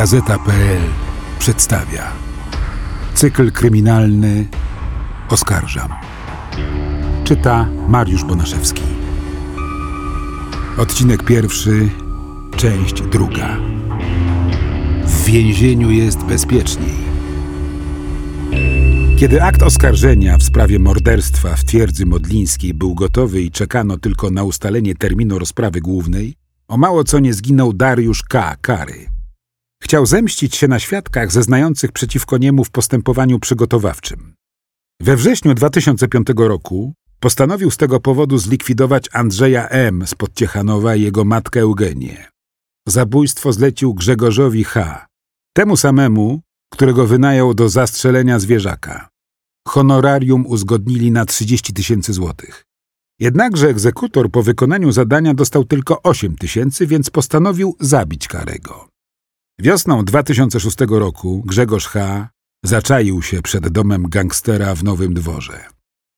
Gazeta.pl przedstawia cykl kryminalny Oskarżam. Czyta Mariusz Bonaszewski. Odcinek pierwszy, część druga. W więzieniu jest bezpieczniej. Kiedy akt oskarżenia w sprawie morderstwa w twierdzy modlińskiej był gotowy i czekano tylko na ustalenie terminu rozprawy głównej, o mało co nie zginął Dariusz K. Kary. Chciał zemścić się na świadkach zeznających przeciwko niemu w postępowaniu przygotowawczym. We wrześniu 2005 roku postanowił z tego powodu zlikwidować Andrzeja M. z Podciechanowa i jego matkę Eugenię. Zabójstwo zlecił Grzegorzowi H., temu samemu, którego wynajął do zastrzelenia zwierzaka. Honorarium uzgodnili na 30 tysięcy złotych. Jednakże egzekutor po wykonaniu zadania dostał tylko 8 tysięcy, więc postanowił zabić Karego. Wiosną 2006 roku Grzegorz H. zaczaił się przed domem gangstera w Nowym Dworze.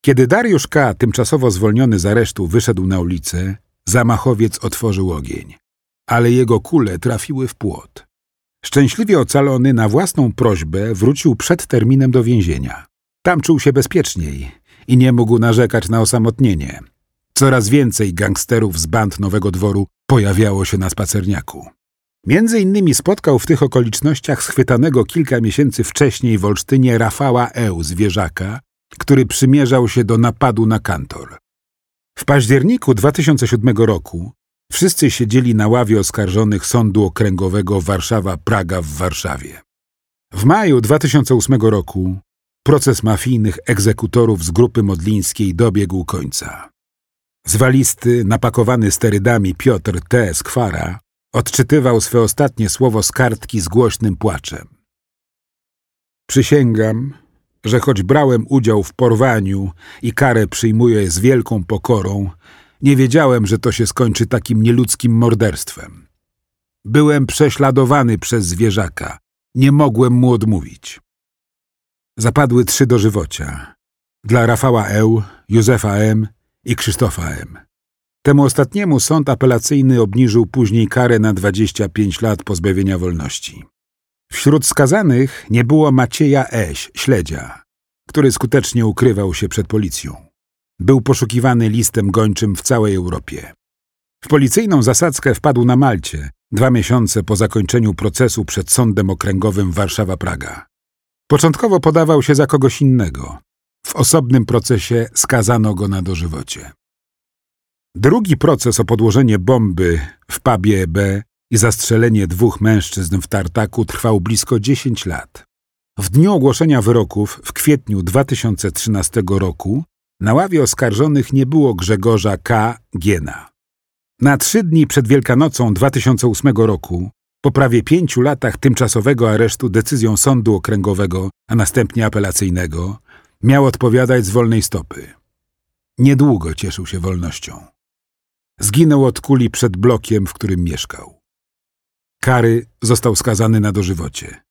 Kiedy Dariusz K., tymczasowo zwolniony z aresztu, wyszedł na ulicę, zamachowiec otworzył ogień. Ale jego kule trafiły w płot. Szczęśliwie ocalony na własną prośbę wrócił przed terminem do więzienia. Tam czuł się bezpieczniej i nie mógł narzekać na osamotnienie. Coraz więcej gangsterów z band Nowego Dworu pojawiało się na spacerniaku. Między innymi spotkał w tych okolicznościach schwytanego kilka miesięcy wcześniej w Olsztynie Rafała Eł, zwierzaka, który przymierzał się do napadu na kantor. W październiku 2007 roku wszyscy siedzieli na ławie oskarżonych Sądu Okręgowego Warszawa-Praga w Warszawie. W maju 2008 roku proces mafijnych egzekutorów z grupy modlińskiej dobiegł końca. Zwalisty, napakowany sterydami Piotr T. Skwara odczytywał swe ostatnie słowo z kartki z głośnym płaczem. Przysięgam, że choć brałem udział w porwaniu i karę przyjmuję z wielką pokorą, nie wiedziałem, że to się skończy takim nieludzkim morderstwem. Byłem prześladowany przez zwierzaka. Nie mogłem mu odmówić. Zapadły trzy dożywocia. Dla Rafała Eł, Józefa M. i Krzysztofa M. Temu ostatniemu sąd apelacyjny obniżył później karę na 25 lat pozbawienia wolności. Wśród skazanych nie było Macieja Eś, śledzia, który skutecznie ukrywał się przed policją. Był poszukiwany listem gończym w całej Europie. W policyjną zasadzkę wpadł na Malcie, dwa miesiące po zakończeniu procesu przed Sądem Okręgowym Warszawa-Praga. Początkowo podawał się za kogoś innego. W osobnym procesie skazano go na dożywocie. Drugi proces o podłożenie bomby w pubie B i zastrzelenie dwóch mężczyzn w tartaku trwał blisko 10 lat. W dniu ogłoszenia wyroków w kwietniu 2013 roku na ławie oskarżonych nie było Grzegorza K. Giena. Na trzy dni przed Wielkanocą 2008 roku, po prawie pięciu latach tymczasowego aresztu decyzją sądu okręgowego, a następnie apelacyjnego, miał odpowiadać z wolnej stopy. Niedługo cieszył się wolnością. Zginął od kuli przed blokiem, w którym mieszkał. Kary został skazany na dożywocie.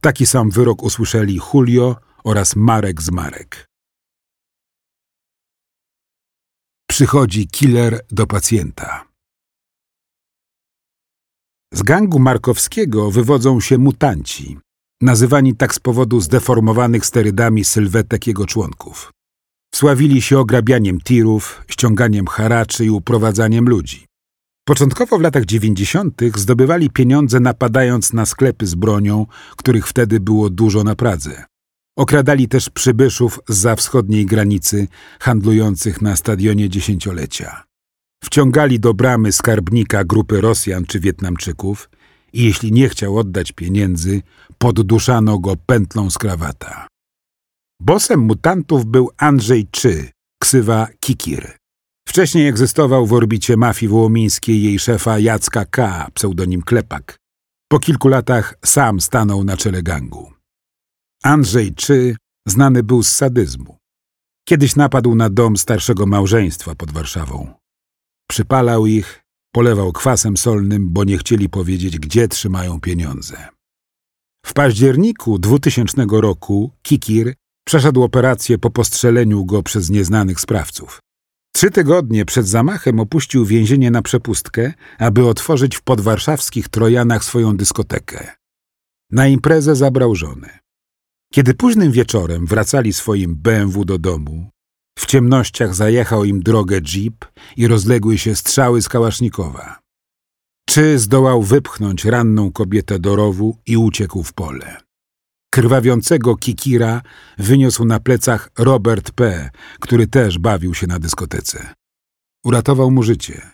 Taki sam wyrok usłyszeli Julio oraz Marek z Marek. Przychodzi killer do pacjenta. Z gangu markowskiego wywodzą się mutanci, nazywani tak z powodu zdeformowanych sterydami sylwetek jego członków. Sławili się ograbianiem tirów, ściąganiem haraczy i uprowadzaniem ludzi. Początkowo w latach dziewięćdziesiątych zdobywali pieniądze napadając na sklepy z bronią, których wtedy było dużo na Pradze. Okradali też przybyszów za wschodniej granicy, handlujących na stadionie dziesięciolecia. Wciągali do bramy skarbnika grupy Rosjan czy Wietnamczyków i jeśli nie chciał oddać pieniędzy, podduszano go pętlą z krawata. Bosem mutantów był Andrzej Czy, ksywa Kikir. Wcześniej egzystował w orbicie mafii wołomińskiej jej szefa Jacka K., pseudonim Klepak. Po kilku latach sam stanął na czele gangu. Andrzej Czy znany był z sadyzmu. Kiedyś napadł na dom starszego małżeństwa pod Warszawą. Przypalał ich, polewał kwasem solnym, bo nie chcieli powiedzieć, gdzie trzymają pieniądze. W październiku 2000 roku Kikir Przeszedł operację po postrzeleniu go przez nieznanych sprawców. Trzy tygodnie przed zamachem opuścił więzienie na przepustkę, aby otworzyć w podwarszawskich Trojanach swoją dyskotekę. Na imprezę zabrał żonę. Kiedy późnym wieczorem wracali swoim BMW do domu, w ciemnościach zajechał im drogę jeep i rozległy się strzały z kałasznikowa. Czy zdołał wypchnąć ranną kobietę do rowu i uciekł w pole. Krwawiącego Kikira wyniósł na plecach Robert P., który też bawił się na dyskotece. Uratował mu życie.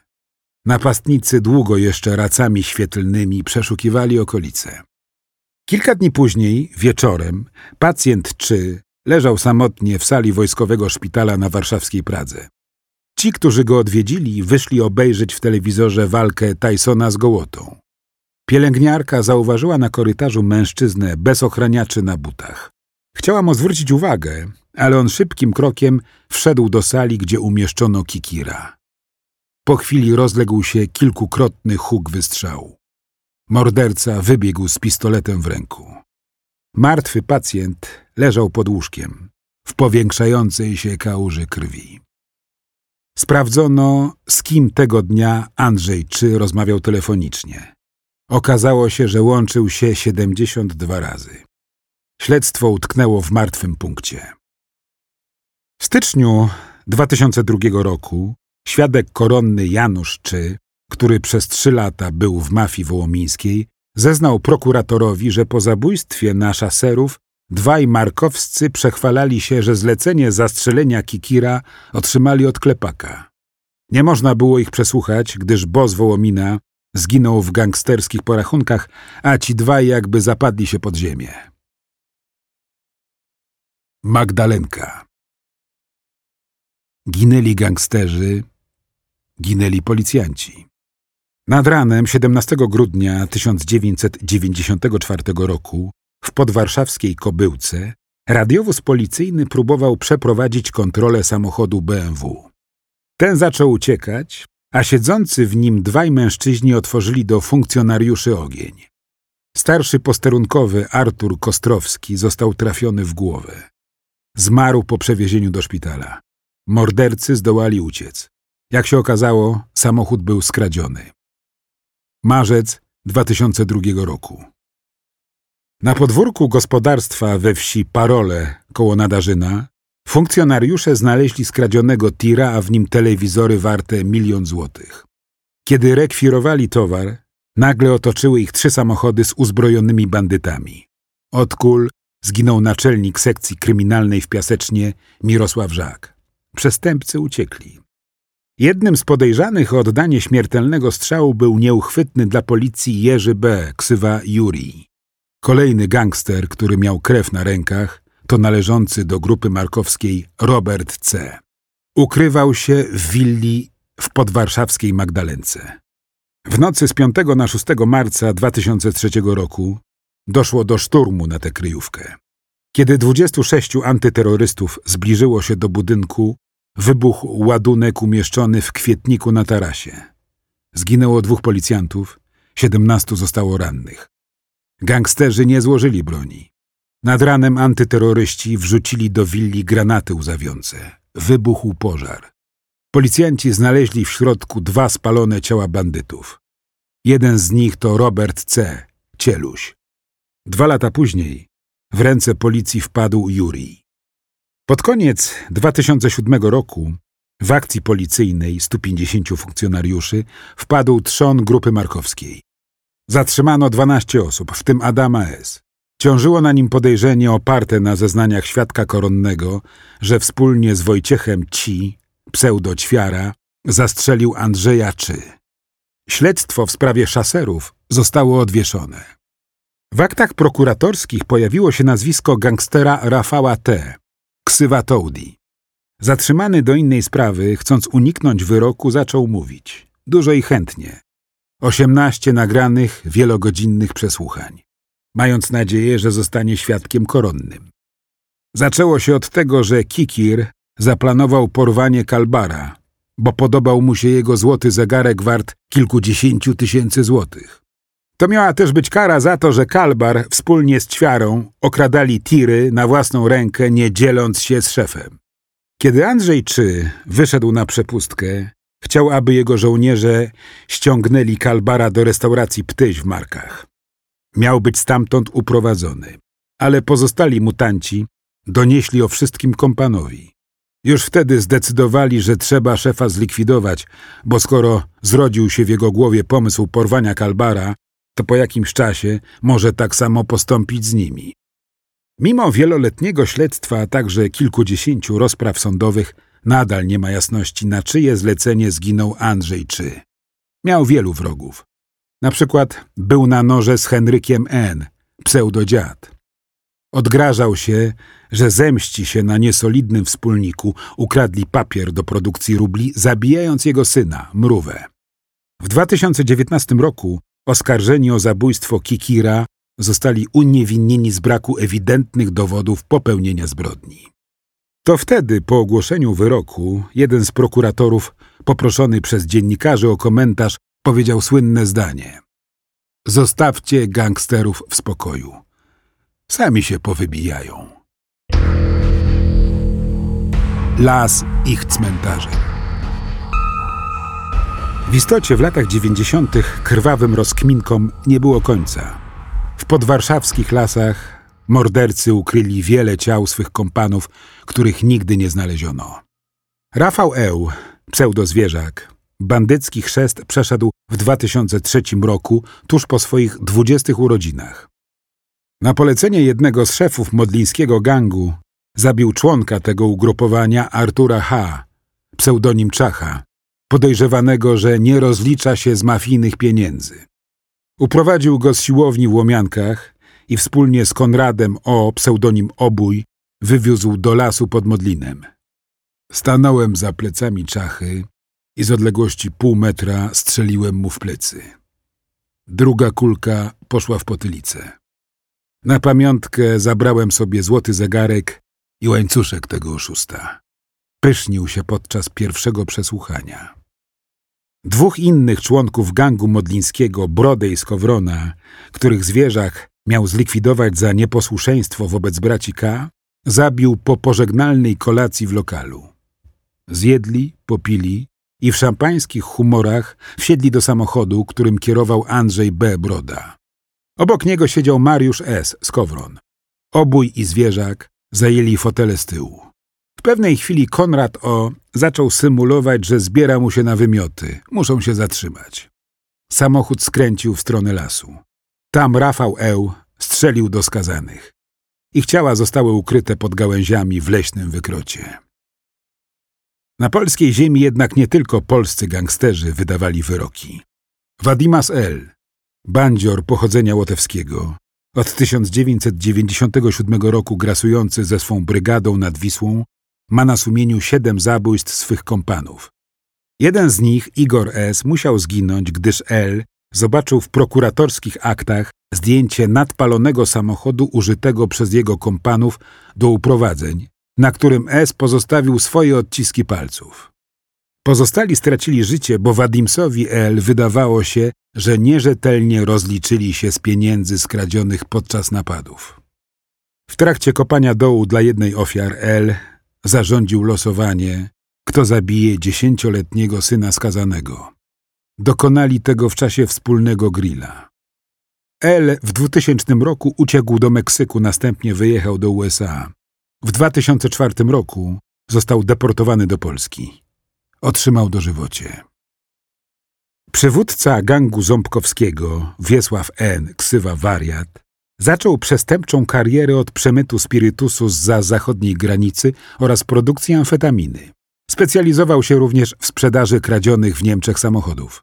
Napastnicy długo jeszcze racami świetlnymi przeszukiwali okolice. Kilka dni później, wieczorem, pacjent czy leżał samotnie w sali wojskowego szpitala na warszawskiej Pradze. Ci, którzy go odwiedzili, wyszli obejrzeć w telewizorze walkę Tysona z gołotą. Pielęgniarka zauważyła na korytarzu mężczyznę bez ochraniaczy na butach. Chciała mu zwrócić uwagę, ale on szybkim krokiem wszedł do sali, gdzie umieszczono Kikira. Po chwili rozległ się kilkukrotny huk wystrzału. Morderca wybiegł z pistoletem w ręku. Martwy pacjent leżał pod łóżkiem, w powiększającej się kałuży krwi. Sprawdzono, z kim tego dnia Andrzej Czy rozmawiał telefonicznie. Okazało się, że łączył się 72 razy. Śledztwo utknęło w martwym punkcie. W styczniu 2002 roku świadek koronny Janusz Czy, który przez trzy lata był w mafii wołomińskiej, zeznał prokuratorowi, że po zabójstwie na szaserów dwaj markowscy przechwalali się, że zlecenie zastrzelenia Kikira otrzymali od klepaka. Nie można było ich przesłuchać, gdyż boss Wołomina zginął w gangsterskich porachunkach, a ci dwaj jakby zapadli się pod ziemię. Magdalenka Ginęli gangsterzy, ginęli policjanci. Nad ranem 17 grudnia 1994 roku w podwarszawskiej Kobyłce radiowóz policyjny próbował przeprowadzić kontrolę samochodu BMW. Ten zaczął uciekać, a siedzący w nim dwaj mężczyźni otworzyli do funkcjonariuszy ogień. Starszy posterunkowy Artur Kostrowski został trafiony w głowę. Zmarł po przewiezieniu do szpitala. Mordercy zdołali uciec. Jak się okazało, samochód był skradziony. Marzec 2002 roku. Na podwórku gospodarstwa we wsi Parole koło Nadarzyna funkcjonariusze znaleźli skradzionego tira, a w nim telewizory warte milion złotych. Kiedy rekwirowali towar, nagle otoczyły ich trzy samochody z uzbrojonymi bandytami. Od kul zginął naczelnik sekcji kryminalnej w Piasecznie Mirosław Żak. Przestępcy uciekli. Jednym z podejrzanych o oddanie śmiertelnego strzału był nieuchwytny dla policji Jerzy B., ksywa Juri. Kolejny gangster, który miał krew na rękach, to należący do grupy markowskiej Robert C. Ukrywał się w willi w podwarszawskiej Magdalence. W nocy z 5 na 6 marca 2003 roku doszło do szturmu na tę kryjówkę. Kiedy 26 antyterrorystów zbliżyło się do budynku, wybuchł ładunek umieszczony w kwietniku na tarasie. Zginęło dwóch policjantów, 17 zostało rannych. Gangsterzy nie złożyli broni. Nad ranem antyterroryści wrzucili do willi granaty łzawiące. Wybuchł pożar. Policjanci znaleźli w środku dwa spalone ciała bandytów. Jeden z nich to Robert C., Cieluś. Dwa lata później w ręce policji wpadł Juri. Pod koniec 2007 roku w akcji policyjnej 150 funkcjonariuszy wpadł trzon grupy markowskiej. Zatrzymano 12 osób, w tym Adama S. Ciążyło na nim podejrzenie oparte na zeznaniach świadka koronnego, że wspólnie z Wojciechem Ci, pseudo-ćwiara, zastrzelił Andrzeja Czy. Śledztwo w sprawie szaserów zostało odwieszone. W aktach prokuratorskich pojawiło się nazwisko gangstera Rafała T., ksywa Toudi. Zatrzymany do innej sprawy, chcąc uniknąć wyroku, zaczął mówić. Dużo i chętnie. Osiemnaście nagranych, wielogodzinnych przesłuchań mając nadzieję, że zostanie świadkiem koronnym. Zaczęło się od tego, że Kikir zaplanował porwanie Kalbara, bo podobał mu się jego złoty zegarek wart kilkudziesięciu tysięcy złotych. To miała też być kara za to, że Kalbar wspólnie z Ćwiarą okradali tiry na własną rękę, nie dzieląc się z szefem. Kiedy Andrzej Czy wyszedł na przepustkę, chciał, aby jego żołnierze ściągnęli Kalbara do restauracji Ptyś w Markach. Miał być stamtąd uprowadzony, ale pozostali mutanci donieśli o wszystkim kompanowi. Już wtedy zdecydowali, że trzeba szefa zlikwidować, bo skoro zrodził się w jego głowie pomysł porwania Kalbara, to po jakimś czasie może tak samo postąpić z nimi. Mimo wieloletniego śledztwa, a także kilkudziesięciu rozpraw sądowych, nadal nie ma jasności, na czyje zlecenie zginął Andrzej Czy. Miał wielu wrogów. Na przykład był na noże z Henrykiem N., pseudodziad. Odgrażał się, że zemści się na niesolidnym wspólniku, ukradli papier do produkcji rubli, zabijając jego syna, Mrówę. W 2019 roku oskarżeni o zabójstwo Kikira zostali uniewinnieni z braku ewidentnych dowodów popełnienia zbrodni. To wtedy, po ogłoszeniu wyroku, jeden z prokuratorów, poproszony przez dziennikarzy o komentarz, powiedział słynne zdanie: Zostawcie gangsterów w spokoju. Sami się powybijają. Las ich cmentarzem. W istocie w latach dziewięćdziesiątych krwawym rozkminkom nie było końca. W podwarszawskich lasach mordercy ukryli wiele ciał swych kompanów, których nigdy nie znaleziono. Rafał Eł, pseudozwierzak, bandycki chrzest przeszedł w 2003 roku, tuż po swoich dwudziestych urodzinach. Na polecenie jednego z szefów modlińskiego gangu zabił członka tego ugrupowania Artura H., pseudonim Czacha, podejrzewanego, że nie rozlicza się z mafijnych pieniędzy. Uprowadził go z siłowni w Łomiankach i wspólnie z Konradem O., pseudonim Obój, wywiózł do lasu pod Modlinem. Stanąłem za plecami Czachy i z odległości pół metra strzeliłem mu w plecy. Druga kulka poszła w potylicę. Na pamiątkę zabrałem sobie złoty zegarek i łańcuszek tego oszusta. Pysznił się podczas pierwszego przesłuchania. Dwóch innych członków gangu modlińskiego, Brody i Skowrona, których zwierzak miał zlikwidować za nieposłuszeństwo wobec braci K., zabił po pożegnalnej kolacji w lokalu. Zjedli, popili i w szampańskich humorach wsiedli do samochodu, którym kierował Andrzej B. Broda. Obok niego siedział Mariusz S. Skowron. Obój i zwierzak zajęli fotele z tyłu. W pewnej chwili Konrad O. zaczął symulować, że zbiera mu się na wymioty. Muszą się zatrzymać. Samochód skręcił w stronę lasu. Tam Rafał Eł strzelił do skazanych. Ich ciała zostały ukryte pod gałęziami w leśnym wykrocie. Na polskiej ziemi jednak nie tylko polscy gangsterzy wydawali wyroki. Wadimas L., bandzior pochodzenia łotewskiego, od 1997 roku grasujący ze swą brygadą nad Wisłą, ma na sumieniu siedem zabójstw swych kompanów. Jeden z nich, Igor S., musiał zginąć, gdyż L. zobaczył w prokuratorskich aktach zdjęcie nadpalonego samochodu użytego przez jego kompanów do uprowadzeń, na którym S pozostawił swoje odciski palców. Pozostali stracili życie, bo Wadimsowi L wydawało się, że nierzetelnie rozliczyli się z pieniędzy skradzionych podczas napadów. W trakcie kopania dołu dla jednej ofiar L zarządził losowanie, kto zabije dziesięcioletniego syna skazanego. Dokonali tego w czasie wspólnego grilla. L w 2000 roku uciekł do Meksyku, następnie wyjechał do USA. W 2004 roku został deportowany do Polski. Otrzymał dożywocie. Przywódca gangu ząbkowskiego, Wiesław N., ksywa wariat, zaczął przestępczą karierę od przemytu spirytusu za zachodniej granicy oraz produkcji amfetaminy. Specjalizował się również w sprzedaży kradzionych w Niemczech samochodów.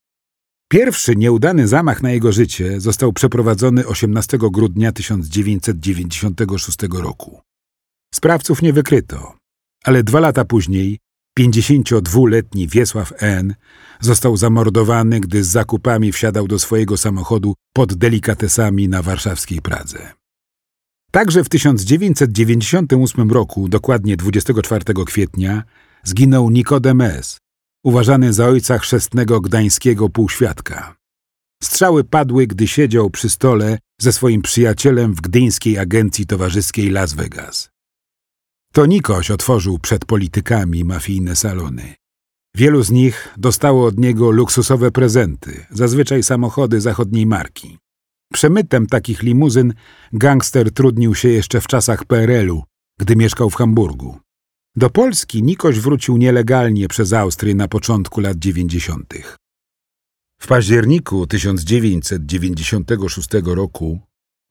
Pierwszy nieudany zamach na jego życie został przeprowadzony 18 grudnia 1996 roku. Sprawców nie wykryto, ale dwa lata później 52-letni Wiesław N. został zamordowany, gdy z zakupami wsiadał do swojego samochodu pod delikatesami na warszawskiej Pradze. Także w 1998 roku, dokładnie 24 kwietnia, zginął Nikodem S., uważany za ojca chrzestnego gdańskiego półświadka. Strzały padły, gdy siedział przy stole ze swoim przyjacielem w gdyńskiej agencji towarzyskiej Las Vegas. To Nikoś otworzył przed politykami mafijne salony. Wielu z nich dostało od niego luksusowe prezenty, zazwyczaj samochody zachodniej marki. Przemytem takich limuzyn gangster trudnił się jeszcze w czasach PRL-u, gdy mieszkał w Hamburgu. Do Polski Nikoś wrócił nielegalnie przez Austrię na początku lat dziewięćdziesiątych. W październiku 1996 roku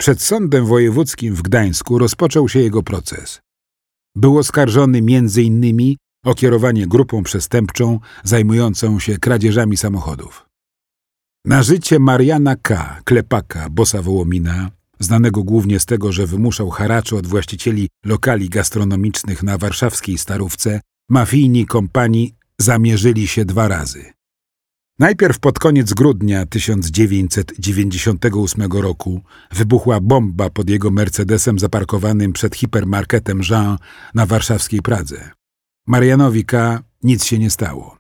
przed Sądem Wojewódzkim w Gdańsku rozpoczął się jego proces. Był oskarżony m.in. o kierowanie grupą przestępczą zajmującą się kradzieżami samochodów. Na życie Mariana K., klepaka, bosa Wołomina, znanego głównie z tego, że wymuszał haracze od właścicieli lokali gastronomicznych na warszawskiej Starówce, mafijni kompanii zamierzyli się dwa razy. Najpierw pod koniec grudnia 1998 roku wybuchła bomba pod jego Mercedesem zaparkowanym przed hipermarketem Jean na warszawskiej Pradze. Marianowi K. nic się nie stało.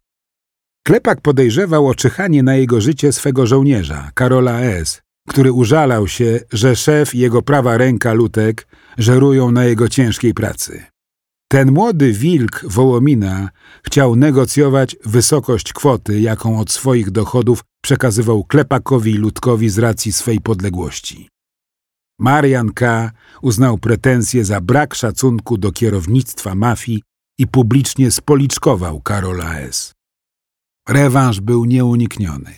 Klepak podejrzewał o czyhanie na jego życie swego żołnierza, Karola S., który użalał się, że szef i jego prawa ręka Lutek żerują na jego ciężkiej pracy. Ten młody wilk Wołomina chciał negocjować wysokość kwoty, jaką od swoich dochodów przekazywał Klepakowi i Ludkowi z racji swej podległości. Marian K. uznał pretensje za brak szacunku do kierownictwa mafii i publicznie spoliczkował Karola S. Rewanż był nieunikniony.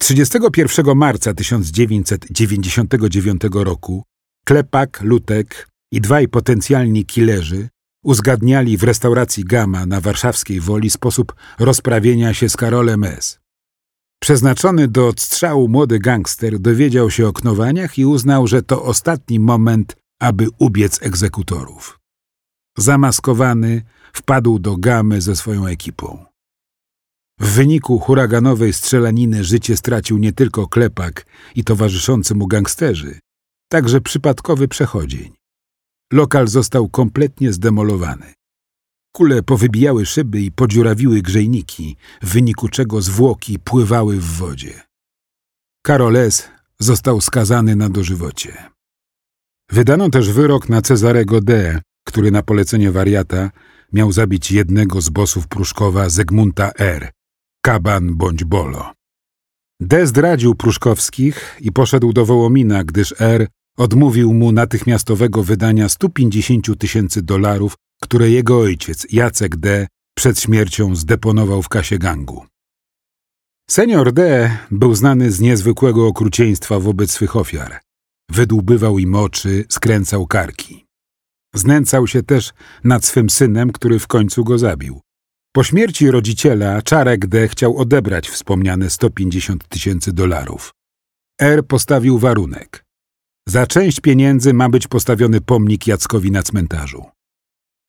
31 marca 1999 roku Klepak, Lutek i dwaj potencjalni killerzy uzgadniali w restauracji Gama na warszawskiej Woli sposób rozprawienia się z Karolem S. Przeznaczony do odstrzału młody gangster dowiedział się o knowaniach i uznał, że to ostatni moment, aby ubiec egzekutorów. Zamaskowany wpadł do Gamy ze swoją ekipą. W wyniku huraganowej strzelaniny życie stracił nie tylko klepak i towarzyszący mu gangsterzy, także przypadkowy przechodzień. Lokal został kompletnie zdemolowany. Kule powybijały szyby i podziurawiły grzejniki, w wyniku czego zwłoki pływały w wodzie. Karoles został skazany na dożywocie. Wydano też wyrok na Cezarego D., który na polecenie wariata miał zabić jednego z bosów Pruszkowa Zegmunta R., kaban bądź bolo. D. zdradził Pruszkowskich i poszedł do Wołomina, gdyż R. odmówił mu natychmiastowego wydania 150 tysięcy dolarów, które jego ojciec, Jacek D., przed śmiercią zdeponował w kasie gangu. Senior D. był znany z niezwykłego okrucieństwa wobec swych ofiar. Wydłubywał im oczy, skręcał karki. Znęcał się też nad swym synem, który w końcu go zabił. Po śmierci rodziciela Czarek D. chciał odebrać wspomniane 150 tysięcy dolarów. R. postawił warunek. Za część pieniędzy ma być postawiony pomnik Jackowi na cmentarzu.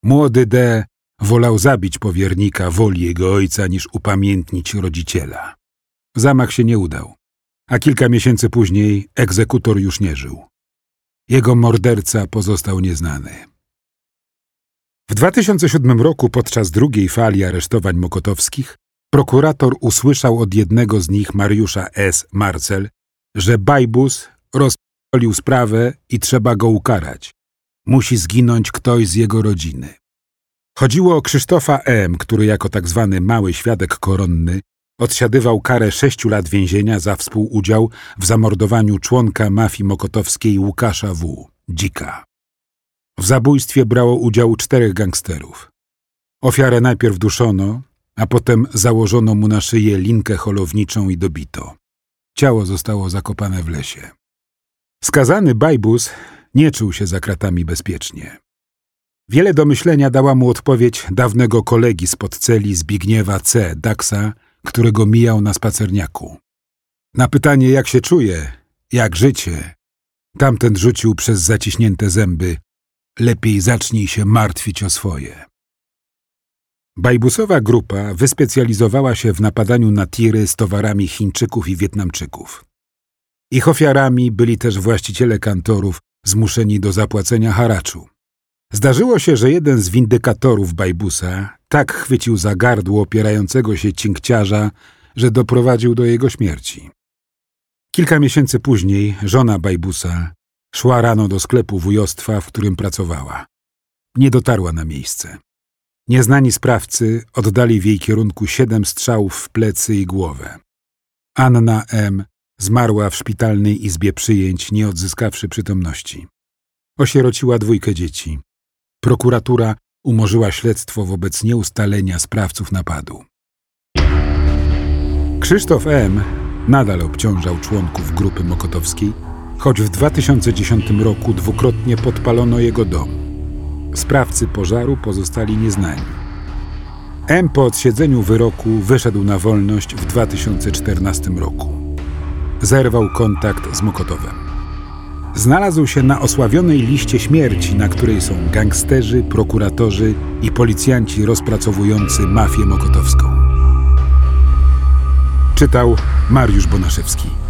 Młody D. wolał zabić powiernika woli jego ojca niż upamiętnić rodziciela. Zamach się nie udał, a kilka miesięcy później egzekutor już nie żył. Jego morderca pozostał nieznany. W 2007 roku podczas drugiej fali aresztowań mokotowskich prokurator usłyszał od jednego z nich, Mariusza S. Marcel, że Bajbus rozpolił sprawę i trzeba go ukarać. Musi zginąć ktoś z jego rodziny. Chodziło o Krzysztofa M., który jako tak zwany mały świadek koronny odsiadywał karę sześciu lat więzienia za współudział w zamordowaniu członka mafii mokotowskiej Łukasza W. Dzika. W zabójstwie brało udział czterech gangsterów. Ofiarę najpierw duszono, a potem założono mu na szyję linkę holowniczą i dobito. Ciało zostało zakopane w lesie. Skazany Bajbus nie czuł się za kratami bezpiecznie. Wiele do myślenia dała mu odpowiedź dawnego kolegi spod celi Zbigniewa C. Daxa, którego mijał na spacerniaku. Na pytanie, jak się czuje, jak życie, tamten rzucił przez zaciśnięte zęby lepiej zacznij się martwić o swoje. Bajbusowa grupa wyspecjalizowała się w napadaniu na tiry z towarami Chińczyków i Wietnamczyków. Ich ofiarami byli też właściciele kantorów zmuszeni do zapłacenia haraczu. Zdarzyło się, że jeden z windykatorów Bajbusa tak chwycił za gardło opierającego się cinkciarza, że doprowadził do jego śmierci. Kilka miesięcy później żona Bajbusa Szła rano do sklepu wujostwa, w którym pracowała. Nie dotarła na miejsce. Nieznani sprawcy oddali w jej kierunku siedem strzałów w plecy i głowę. Anna M. Zmarła w szpitalnej izbie przyjęć, nie odzyskawszy przytomności. Osierociła dwójkę dzieci. Prokuratura umorzyła śledztwo wobec nieustalenia sprawców napadu. Krzysztof M. nadal obciążał członków grupy mokotowskiej, choć w 2010 roku dwukrotnie podpalono jego dom. Sprawcy pożaru pozostali nieznani. M po odsiedzeniu wyroku wyszedł na wolność w 2014 roku. Zerwał kontakt z Mokotowem. Znalazł się na osławionej liście śmierci, na której są gangsterzy, prokuratorzy i policjanci rozpracowujący mafię mokotowską. Czytał Mariusz Bonaszewski.